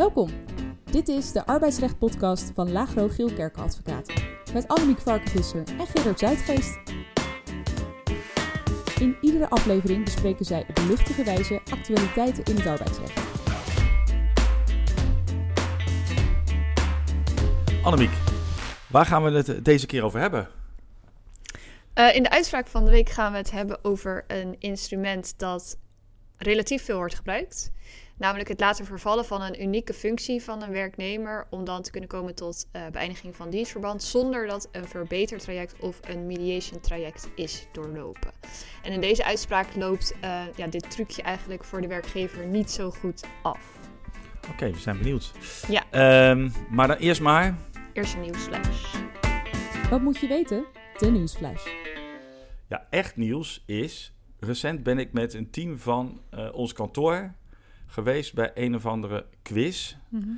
Welkom. Dit is de arbeidsrecht-podcast van Lagro Geelkerken Advocaten. Met Annemiek Varkenvisser en Gerard Zuidgeest. In iedere aflevering bespreken zij op luchtige wijze actualiteiten in het arbeidsrecht. Annemiek, waar gaan we het deze keer over hebben? Uh, in de uitspraak van de week gaan we het hebben over een instrument dat relatief veel wordt gebruikt. Namelijk het laten vervallen van een unieke functie van een werknemer om dan te kunnen komen tot uh, beëindiging van dienstverband zonder dat een verbetertraject of een mediation traject is doorlopen. En in deze uitspraak loopt uh, ja, dit trucje eigenlijk voor de werkgever niet zo goed af. Oké, okay, we zijn benieuwd. Ja. Um, maar dan eerst maar. Eerst een nieuwsflash. Wat moet je weten? De nieuwsflash. Ja, echt nieuws is. Recent ben ik met een team van uh, ons kantoor geweest bij een of andere quiz. Mhm.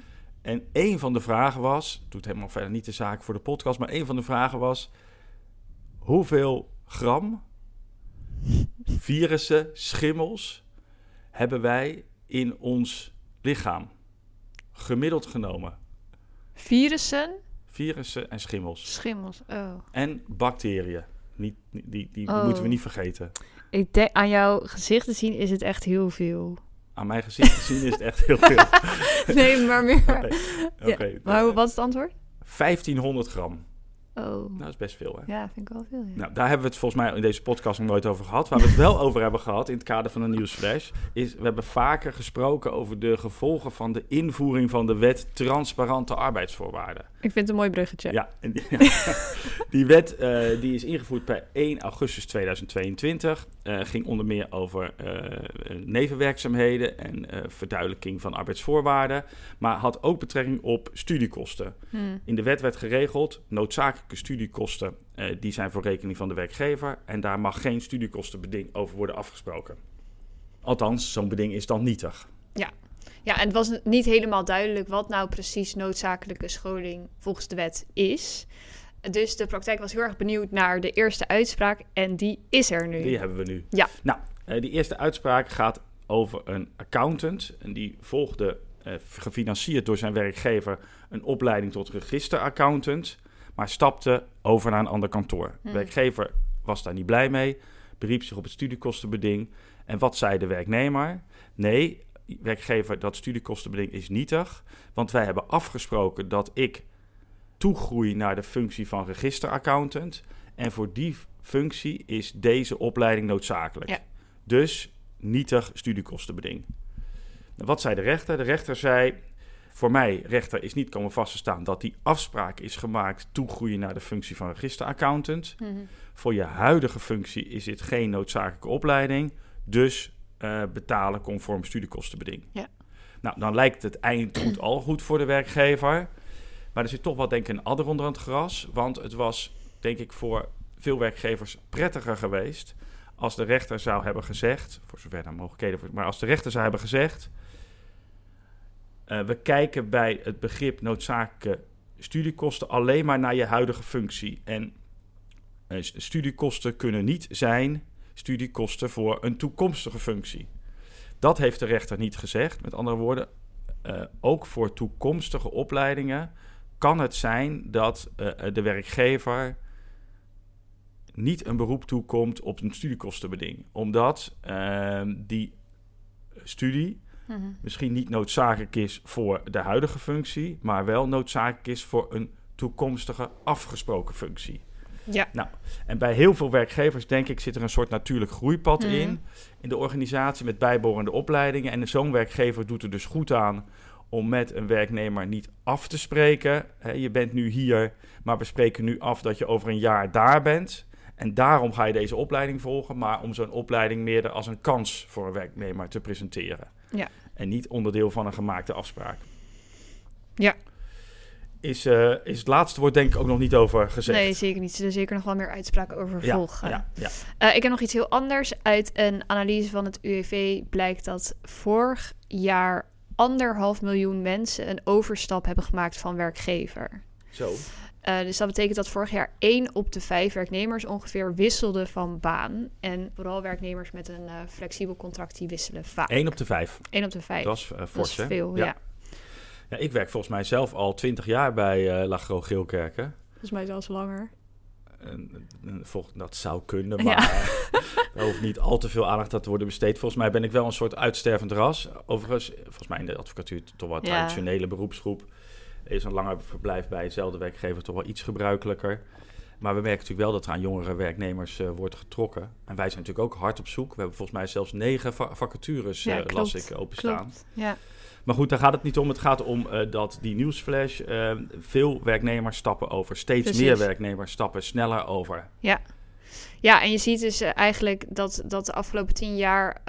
En een van de vragen was, doet helemaal verder niet de zaak voor de podcast, maar een van de vragen was: hoeveel gram virussen, schimmels hebben wij in ons lichaam? Gemiddeld genomen. Virussen? Virussen en schimmels. Schimmels, oh. En bacteriën. Niet, die die, die Oh. moeten we niet vergeten. Ik denk, aan jouw gezicht te zien is het echt heel veel. Aan mijn gezicht te zien is het echt heel veel. nee, maar meer. Oké, Ja. Maar wat is het antwoord? 1500 gram. Oh, Nou, dat is best veel, hè? ja, vind ik wel veel. Ja. Nou, daar hebben we het volgens mij in deze podcast nog nooit over gehad. Waar we het wel over hebben gehad in het kader van de nieuwsflash... is we hebben vaker gesproken over de gevolgen van de invoering van de wet transparante arbeidsvoorwaarden. Ik vind het een mooi bruggetje. Ja, die wet eh, die is ingevoerd per 1 augustus 2022. Eh, ging onder meer over eh, nevenwerkzaamheden en eh, verduidelijking van arbeidsvoorwaarden. Maar had ook betrekking op studiekosten. Hmm. In de wet werd geregeld, noodzakelijke studiekosten, die zijn voor rekening van de werkgever. En daar mag geen studiekostenbeding over worden afgesproken. Althans, zo'n beding is dan nietig. Ja, en het was niet helemaal duidelijk wat nou precies noodzakelijke scholing volgens de wet is. Dus de praktijk was heel erg benieuwd naar de eerste uitspraak en die is er nu. Die hebben we nu. Ja. Nou, eh, die eerste uitspraak gaat over een accountant. En die volgde, eh, gefinancierd door zijn werkgever, een opleiding tot registeraccountant. Maar stapte over naar een ander kantoor. De Hmm. werkgever was daar niet blij mee. Beriep zich op het studiekostenbeding. En wat zei de werknemer? Nee, werkgever, dat studiekostenbeding is nietig. Want wij hebben afgesproken dat ik toegroei naar de functie van registeraccountant. En voor die functie is deze opleiding noodzakelijk. Ja. Dus nietig studiekostenbeding. Nou, Wat zei de rechter? De rechter zei, voor mij, rechter, is niet komen vast te staan dat die afspraak is gemaakt toegroeien naar de functie van registeraccountant. Mhm. Voor je huidige functie is dit geen noodzakelijke opleiding, dus eh, betalen conform studiekostenbeding. Ja. Nou, dan lijkt het eindgoed al goed voor de werkgever. Maar er zit toch wel denk ik een adder onder het gras. Want het was denk ik voor veel werkgevers prettiger geweest als de rechter zou hebben gezegd, voor zover daar mogelijkheden voor, maar als de rechter zou hebben gezegd, eh, we kijken bij het begrip noodzakelijke studiekosten alleen maar naar je huidige functie. En eh, studiekosten kunnen niet zijn studiekosten voor een toekomstige functie. Dat heeft de rechter niet gezegd. Met andere woorden, eh, ook voor toekomstige opleidingen kan het zijn dat eh, de werkgever niet een beroep toekomt op een studiekostenbeding. Omdat ehm, die studie Mhm. misschien niet noodzakelijk is voor de huidige functie, maar wel noodzakelijk is voor een toekomstige afgesproken functie. Ja. Nou, en bij heel veel werkgevers, denk ik, zit er een soort natuurlijk groeipad Mhm. in. In de organisatie met bijbehorende opleidingen. En zo'n werkgever doet er dus goed aan om met een werknemer niet af te spreken. Je bent nu hier, maar we spreken nu af dat je over een jaar daar bent. En daarom ga je deze opleiding volgen, maar om zo'n opleiding meer als een kans voor een werknemer te presenteren. Ja. En niet onderdeel van een gemaakte afspraak. Ja. Is, eh, is het laatste woord denk ik ook nog niet over gezegd. Nee, zeker niet. Er zullen zeker nog wel meer uitspraken over ja, volgen. ja, ja. Eh, ik heb nog iets heel anders. Uit een analyse van het UWV blijkt dat vorig jaar anderhalf miljoen mensen een overstap hebben gemaakt van werkgever. Zo. Eh, dus dat betekent dat vorig jaar één op de vijf werknemers ongeveer wisselde van baan. En vooral werknemers met een eh, flexibel contract die wisselen vaak. 1 op de 5. Één op de vijf. Dat is eh, Dat fors, is veel, ja. Ja, ik werk volgens mij zelf al twintig jaar bij uh, Lagro Geelkerken. Volgens mij zelfs langer. En, en, dat zou kunnen, maar ja. er hoeft niet al te veel aandacht aan te worden besteed. Volgens mij ben ik wel een soort uitstervend ras. Overigens, volgens mij in de advocatuur toch wel een traditionele beroepsgroep. Is een langer verblijf bij dezelfde werkgever toch wel iets gebruikelijker. Maar we merken natuurlijk wel dat er aan jongere werknemers uh, wordt getrokken. En wij zijn natuurlijk ook hard op zoek. We hebben volgens mij zelfs negen vacatures, uh, las ik, openstaan. Klopt. Ja. Maar goed, daar gaat het niet om. Het gaat om uh, dat die nieuwsflash, veel werknemers stappen over. Steeds meer werknemers stappen sneller over. Ja, ja en je ziet dus eigenlijk dat, dat de afgelopen tien jaar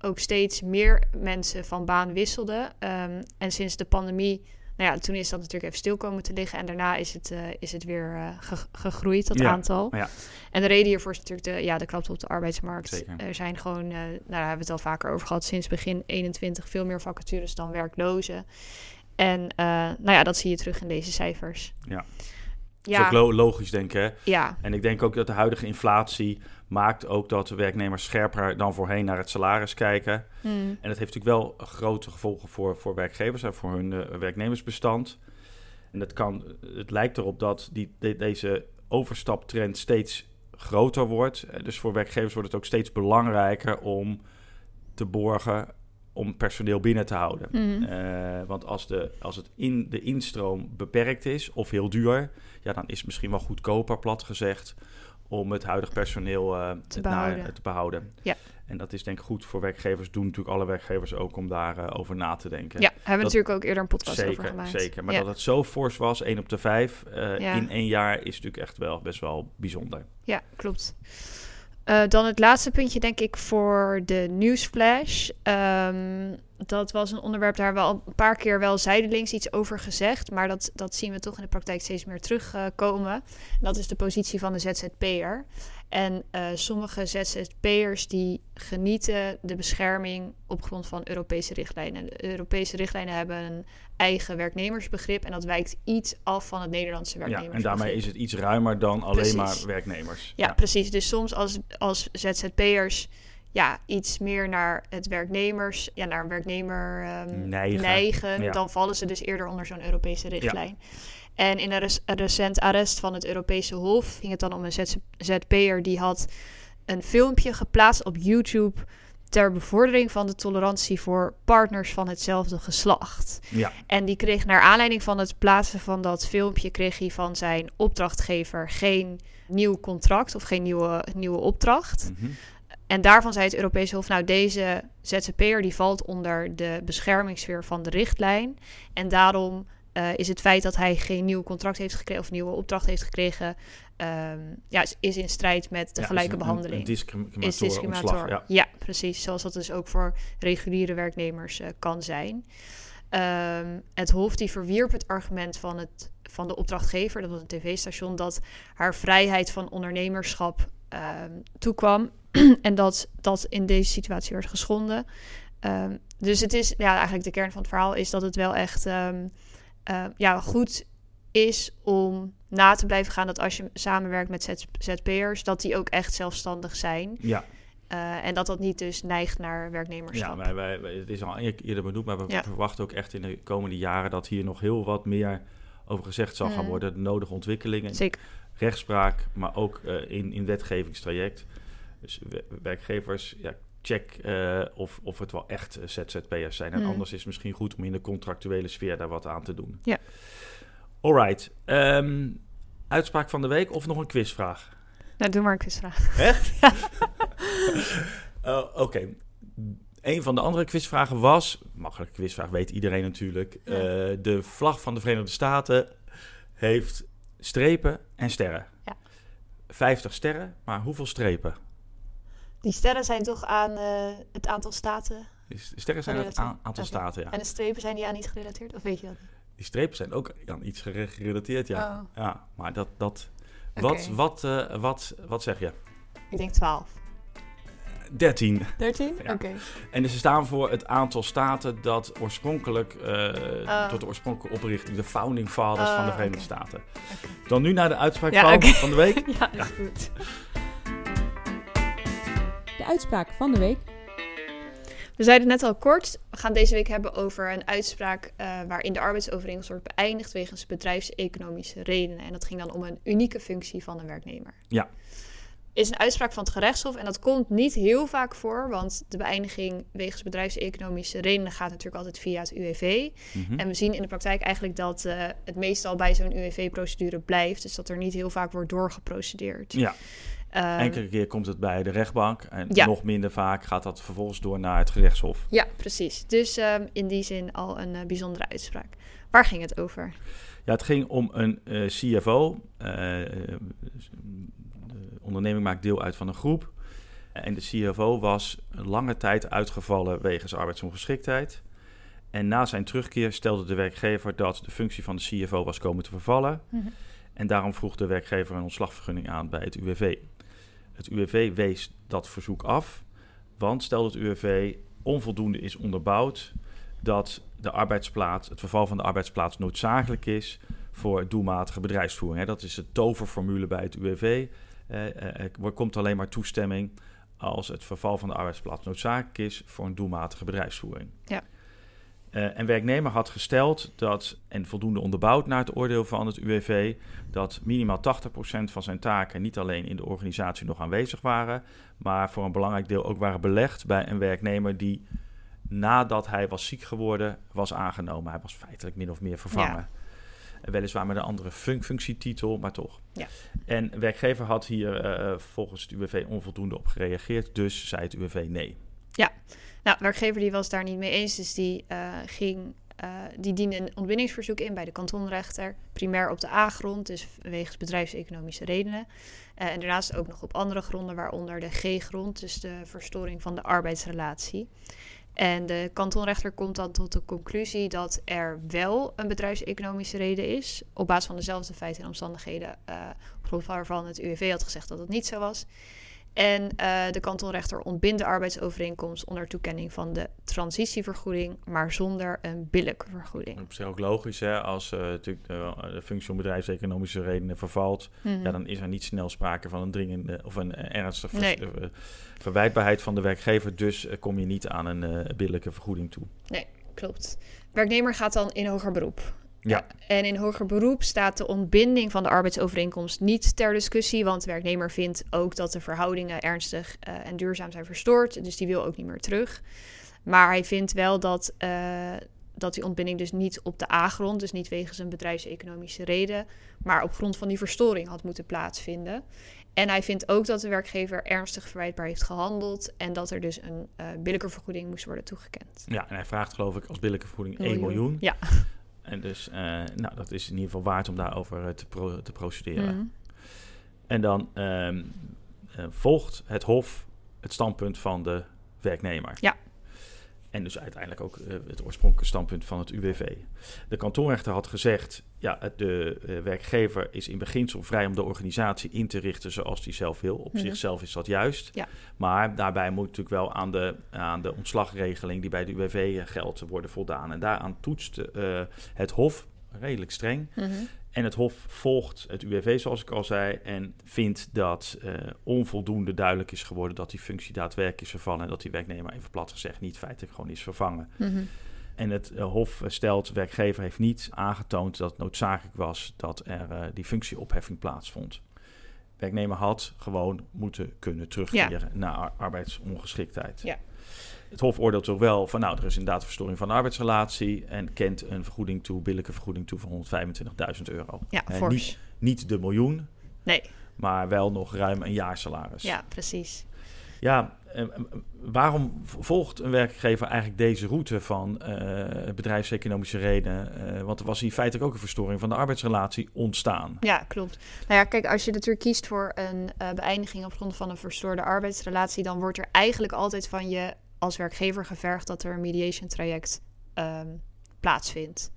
ook steeds meer mensen van baan wisselden. Um, en sinds de pandemie nou ja, toen is dat natuurlijk even stil komen te liggen. En daarna is het, uh, is het weer uh, gegroeid, dat aantal. Ja. En de reden hiervoor is natuurlijk de, ja, de krapte op de arbeidsmarkt. Zeker. Er zijn gewoon, uh, nou, daar hebben we het al vaker over gehad, sinds begin 21 veel meer vacatures dan werklozen. En nou ja, dat zie je terug in deze cijfers. Ja. Ja. Dat is ook logisch, denk ik. Hè? Ja. En ik denk ook dat de huidige inflatie maakt ook dat de werknemers scherper dan voorheen naar het salaris kijken. Hmm. En dat heeft natuurlijk wel grote gevolgen voor, voor werkgevers en voor hun uh, werknemersbestand. En dat kan, het lijkt erop dat die, deze overstaptrend steeds groter wordt. Eh, dus voor werkgevers wordt het ook steeds belangrijker om te borgen om personeel binnen te houden. Hmm. Eh, want als, de, als het in de instroom beperkt is of heel duur, ja, dan is het misschien wel goedkoper, plat gezegd, om het huidige personeel uh, te, behouden. Naar, te behouden. Ja. En dat is denk ik goed voor werkgevers. Doen natuurlijk alle werkgevers ook om daarover uh, over na te denken. Ja, hebben we natuurlijk ook eerder een podcast zeker, over gemaakt. Zeker, maar dat het zo fors was, 1 op de 5 ja. in één jaar, is natuurlijk echt wel best wel bijzonder. Ja, klopt. Uh, dan het laatste puntje, denk ik, voor de nieuwsflash. Um, dat was een onderwerp, daar wel een paar keer wel zijdelings iets over gezegd. Maar dat, dat zien we toch in de praktijk steeds meer terugkomen. Dat is de positie van de ZZP'er. En uh, sommige ZZP'ers die genieten de bescherming op grond van Europese richtlijnen. De Europese richtlijnen hebben een eigen werknemersbegrip en dat wijkt iets af van het Nederlandse werknemersbegrip. Ja, en daarmee is het iets ruimer dan alleen maar werknemers. Ja, ja, precies. Dus soms als, als ZZP'ers ja, iets meer naar het werknemers, ja, naar een werknemer um, neigen, dan vallen ze dus eerder onder zo'n Europese richtlijn. En in een recent arrest van het Europese Hof ging het dan om een ZZP'er die had een filmpje geplaatst op YouTube ter bevordering van de tolerantie voor partners van hetzelfde geslacht. Ja. En die kreeg naar aanleiding van het plaatsen van dat filmpje kreeg hij van zijn opdrachtgever geen nieuw contract of geen nieuwe, nieuwe opdracht. Mm en daarvan zei het Europese Hof, nou deze ZZP'er die valt onder de beschermingssfeer van de richtlijn. En daarom uh, is het feit dat hij geen nieuw contract heeft gekregen of nieuwe opdracht heeft gekregen, um, ja, is in strijd met de gelijke een, behandeling. Een, is discriminator. Ja. ja. precies. Zoals dat dus ook voor reguliere werknemers uh, kan zijn. Um, het Hof die verwierp het argument van, het, van de opdrachtgever, dat was een tv-station, dat haar vrijheid van ondernemerschap um, toekwam en dat dat in deze situatie werd geschonden. Um, dus het is ja, eigenlijk de kern van het verhaal is dat het wel echt um, uh, ja, goed is om na te blijven gaan dat als je samenwerkt met ZP'ers, dat die ook echt zelfstandig zijn. Ja. Uh, en dat dat niet dus neigt naar werknemerschap. Ja, wij, wij, het is al eerder benoemd, maar we ja. verwachten ook echt in de komende jaren dat hier nog heel wat meer over gezegd zal gaan mm. worden. De nodige ontwikkelingen. Zeker. Rechtspraak, maar ook uh, in, in wetgevingstraject. Dus werkgevers, ja, check uh, of, of het wel echt eh, ZZP'ers zijn. En mm. anders is het misschien goed om in de contractuele sfeer daar wat aan te doen. Ja. Alright. Um, uitspraak van de week of nog een quizvraag? Nou, doe maar een quizvraag. Echt? uh, Oké. Okay. Een van de andere quizvragen was, makkelijke quizvraag weet iedereen natuurlijk. Ja. Uh, de vlag van de Verenigde Staten heeft strepen en sterren. Ja. 50 sterren, maar hoeveel strepen? Die sterren zijn toch aan uh, het aantal staten? Die sterren zijn aan het aantal staten, ja. En de strepen zijn die aan iets gerelateerd? Of weet je dat? Die strepen zijn ook aan iets gerelateerd, ja. Oh. Ja, maar dat... dat okay. wat, wat, uh, wat, wat zeg je? Ik denk 12. 13. 13? Ja. Oké. Okay. En ze staan voor het aantal staten dat oorspronkelijk, uh, tot de oorspronkelijke oprichting, de founding fathers van de oh, Verenigde okay. Staten. Okay. Dan nu naar de uitspraak ja, van, van de week. ja, is ja. goed uitspraak van de week. We zeiden het net al kort. We gaan deze week hebben over een uitspraak uh, waarin de arbeidsovereenkomst wordt beëindigd wegens bedrijfseconomische redenen. En dat ging dan om een unieke functie van een werknemer. Ja. Is een uitspraak van het gerechtshof en dat komt niet heel vaak voor, want de beëindiging wegens bedrijfseconomische redenen gaat natuurlijk altijd via het UWV. Mhm. En we zien in de praktijk eigenlijk dat uh, het meestal bij zo'n UWV-procedure blijft, dus dat er niet heel vaak wordt doorgeprocedeerd. Ja. Um, Enkele keer komt het bij de rechtbank en Ja. nog minder vaak gaat dat vervolgens door naar het gerechtshof. Ja, precies. Dus um, in die zin al een uh, bijzondere uitspraak. Waar ging het over? Ja, het ging om een uh, CFO. Uh, onderneming maakt deel uit van een groep. En de CFO was lange tijd uitgevallen wegens arbeidsongeschiktheid. En na zijn terugkeer stelde de werkgever dat de functie van de CFO was komen te vervallen. Mhm. En daarom vroeg de werkgever een ontslagvergunning aan bij het UWV. Het UWV wees dat verzoek af, want stel dat het UWV onvoldoende is onderbouwd dat de arbeidsplaats, het verval van de arbeidsplaats noodzakelijk is voor doelmatige bedrijfsvoering. Dat is de toverformule bij het UWV. Eh, eh, er komt alleen maar toestemming als het verval van de arbeidsplaats noodzakelijk is voor een doelmatige bedrijfsvoering. Ja. Uh, en werknemer had gesteld dat, en voldoende onderbouwd naar het oordeel van het UWV, dat minimaal 80% van zijn taken niet alleen in de organisatie nog aanwezig waren, maar voor een belangrijk deel ook waren belegd bij een werknemer die nadat hij was ziek geworden was aangenomen. Hij was feitelijk min of meer vervangen. Ja. Weliswaar met een andere fun functietitel, maar toch. Ja. En werkgever had hier uh, volgens het UWV onvoldoende op gereageerd, dus zei het UWV nee. Ja, nou, werkgever die was daar niet mee eens, dus die uh, ging, uh, die diende een ontbindingsverzoek in bij de kantonrechter, primair op de A-grond, dus wegens bedrijfseconomische redenen. En daarnaast ook nog op andere gronden, waaronder de G-grond, dus de verstoring van de arbeidsrelatie. En de kantonrechter komt dan tot de conclusie dat er wel een bedrijfseconomische reden is, op basis van dezelfde feiten en omstandigheden, uh, op grond waarvan het UWV had gezegd dat het niet zo was. En uh, de kantonrechter ontbindt de arbeidsovereenkomst onder toekenning van de transitievergoeding, maar zonder een billijke vergoeding. Op zich ook logisch, hè? als uh, natuurlijk de, de, functie om bedrijfseconomische redenen vervalt, Mhm. mm -hmm. ja, dan is er niet snel sprake van een dringende of een ernstige Nee. ver, verwijtbaarheid van de werkgever, dus kom je niet aan een uh, billijke vergoeding toe. Nee, klopt. Werknemer gaat dan in hoger beroep. Ja. En in hoger beroep staat de ontbinding van de arbeidsovereenkomst niet ter discussie, want de werknemer vindt ook dat de verhoudingen ernstig uh, en duurzaam zijn verstoord, dus die wil ook niet meer terug. Maar hij vindt wel dat, uh, dat die ontbinding dus niet op de A-grond, dus niet wegens een bedrijfseconomische reden, maar op grond van die verstoring had moeten plaatsvinden. En hij vindt ook dat de werkgever ernstig verwijtbaar heeft gehandeld en dat er dus een uh, billijke vergoeding moest worden toegekend. Ja, en hij vraagt geloof ik als billijke vergoeding 1 miljoen. Ja. En dus, uh, nou, dat is in ieder geval waard om daarover uh, te, pro te procederen. Mm. En dan uh, volgt het Hof het standpunt van de werknemer. Ja. En dus uiteindelijk ook uh, het oorspronkelijke standpunt van het UWV. De kantonrechter had gezegd: ja, de uh, werkgever is in beginsel vrij om de organisatie in te richten zoals hij zelf wil. Op Mhm. zichzelf is dat juist. Ja. Maar daarbij moet natuurlijk wel aan de, aan de ontslagregeling die bij de UWV geldt worden voldaan. En daaraan toetst uh, het Hof redelijk streng. Mhm. En het Hof volgt het UWV, zoals ik al zei, en vindt dat uh, onvoldoende duidelijk is geworden dat die functie daadwerkelijk is vervallen en dat die werknemer, even plat gezegd, niet feitelijk gewoon is vervangen. Mhm. En het uh, Hof stelt, werkgever heeft niet aangetoond dat het noodzakelijk was dat er uh, die functieopheffing plaatsvond. Werknemer had gewoon moeten kunnen terugkeren Ja. naar ar arbeidsongeschiktheid. Ja. Het Hof oordeelt zo wel van, nou, er is inderdaad verstoring van de arbeidsrelatie en kent een vergoeding toe, billijke vergoeding toe van 125.000 euro. Ja, fors. niet, niet de miljoen, Nee, maar wel nog ruim een jaarsalaris. ja, precies. Ja, eh, eh, waarom volgt een werkgever eigenlijk deze route van eh, bedrijfseconomische redenen? Want er was hier feitelijk ook een verstoring van de arbeidsrelatie ontstaan. Ja, klopt. Nou ja, kijk, als je natuurlijk kiest voor een beëindiging op grond van een verstoorde arbeidsrelatie, dan wordt er eigenlijk altijd van je als werkgever gevergd dat er een mediation traject ehm, plaatsvindt.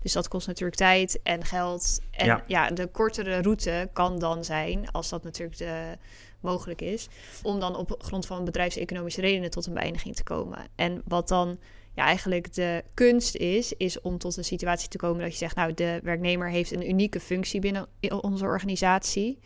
Dus dat kost natuurlijk tijd en geld. En ja. Ja. de kortere route kan dan zijn, als dat natuurlijk de, mogelijk is, om dan op grond van bedrijfseconomische redenen tot een beëindiging te komen. En wat dan ja, eigenlijk de kunst is, is om tot een situatie te komen dat je zegt, nou, de werknemer heeft een unieke functie binnen onze organisatie.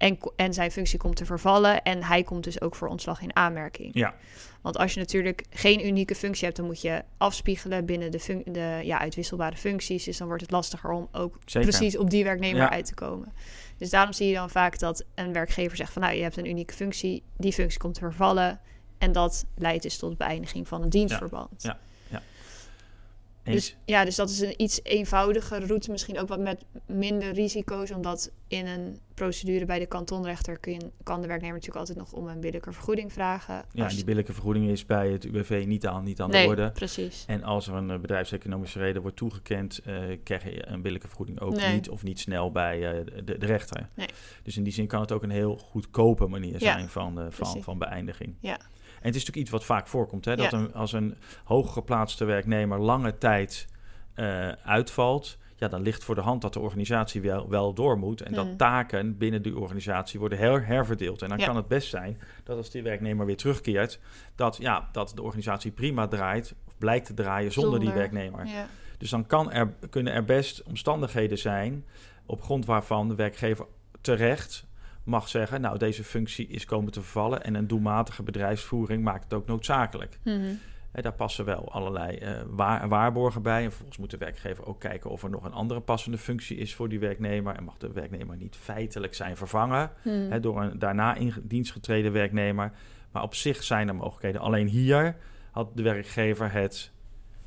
En, en zijn functie komt te vervallen en hij komt dus ook voor ontslag in aanmerking. Ja. Want als je natuurlijk geen unieke functie hebt, dan moet je afspiegelen binnen de, de ja, uitwisselbare functies. Dus dan wordt het lastiger om ook precies op die werknemer uit te komen. Dus daarom zie je dan vaak dat een werkgever zegt van nou, je hebt een unieke functie, die functie komt te vervallen. En dat leidt dus tot beëindiging van een dienstverband. Ja. Dus, ja, dus dat is een iets eenvoudige route, misschien ook wat met minder risico's, omdat in een procedure bij de kantonrechter kun kan de werknemer natuurlijk altijd nog om een billijke vergoeding vragen. Ja, die billijke vergoeding is bij het UWV niet aan, niet aan de orde. precies. En als er een eh, bedrijfseconomische reden wordt toegekend, uh, krijg je een billijke vergoeding ook niet of niet snel bij uh, de, de, rechter. Nee. Dus in die zin kan het ook een heel goedkope manier zijn van, van, van beëindiging. Ja. En het is natuurlijk iets wat vaak voorkomt. Hè? Dat een, als een hooggeplaatste werknemer lange tijd uh, uitvalt, ja, dan ligt voor de hand dat de organisatie wel, wel door moet. En dat hmm. taken binnen die organisatie worden her, herverdeeld. En dan kan het best zijn dat als die werknemer weer terugkeert, dat, ja, dat de organisatie prima draait, of blijkt te draaien zonder, die werknemer. Ja. Dus dan kan er, kunnen er best omstandigheden zijn op grond waarvan de werkgever terecht mag zeggen, nou deze functie is komen te vervallen en een doelmatige bedrijfsvoering maakt het ook noodzakelijk. Mm daar passen wel allerlei uh, waar, waarborgen bij. En vervolgens moet de werkgever ook kijken of er nog een andere passende functie is voor die werknemer. En mag de werknemer niet feitelijk zijn vervangen hmm. door een daarna in dienst getreden werknemer. Maar op zich zijn er mogelijkheden. Alleen hier had de werkgever het,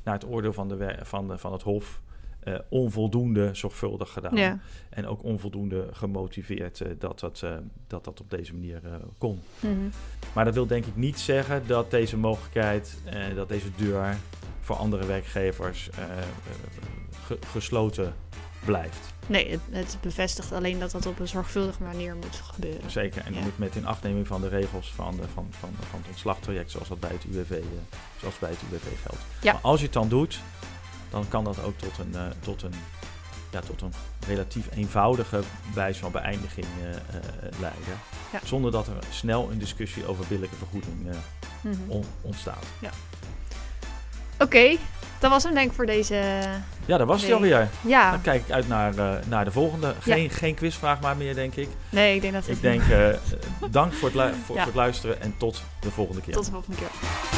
naar het oordeel van, de, van, de, van het Hof, uh, onvoldoende zorgvuldig gedaan. Ja. En ook onvoldoende gemotiveerd uh, dat, dat, uh, dat dat op deze manier kon. Mm -hmm. Maar dat wil denk ik niet zeggen dat deze mogelijkheid, dat deze deur voor andere werkgevers ge gesloten blijft. Nee, het, het, bevestigt alleen dat dat op een zorgvuldige manier moet gebeuren. Zeker, en ja. moet met inachtneming van de regels van, de, van, van, van het ontslagtraject zoals dat bij het UWV, zoals bij het UWV geldt. Ja. Maar als je het dan doet, dan kan dat ook tot een, uh, tot een, ja, tot een relatief eenvoudige wijze van beëindiging uh, uh, leiden. Ja. Zonder dat er snel een discussie over billijke vergoeding mm -hmm. on ontstaat. Ja. Oké, okay, dat was hem denk ik voor deze. Ja, dat was het alweer. Ja. Dan kijk ik uit naar, naar de volgende. Geen, ja. geen quizvraag maar meer, denk ik. Nee, ik denk dat het. Ik denk, dank voor het, voor, ja. voor het luisteren en tot de volgende keer. Tot de volgende keer.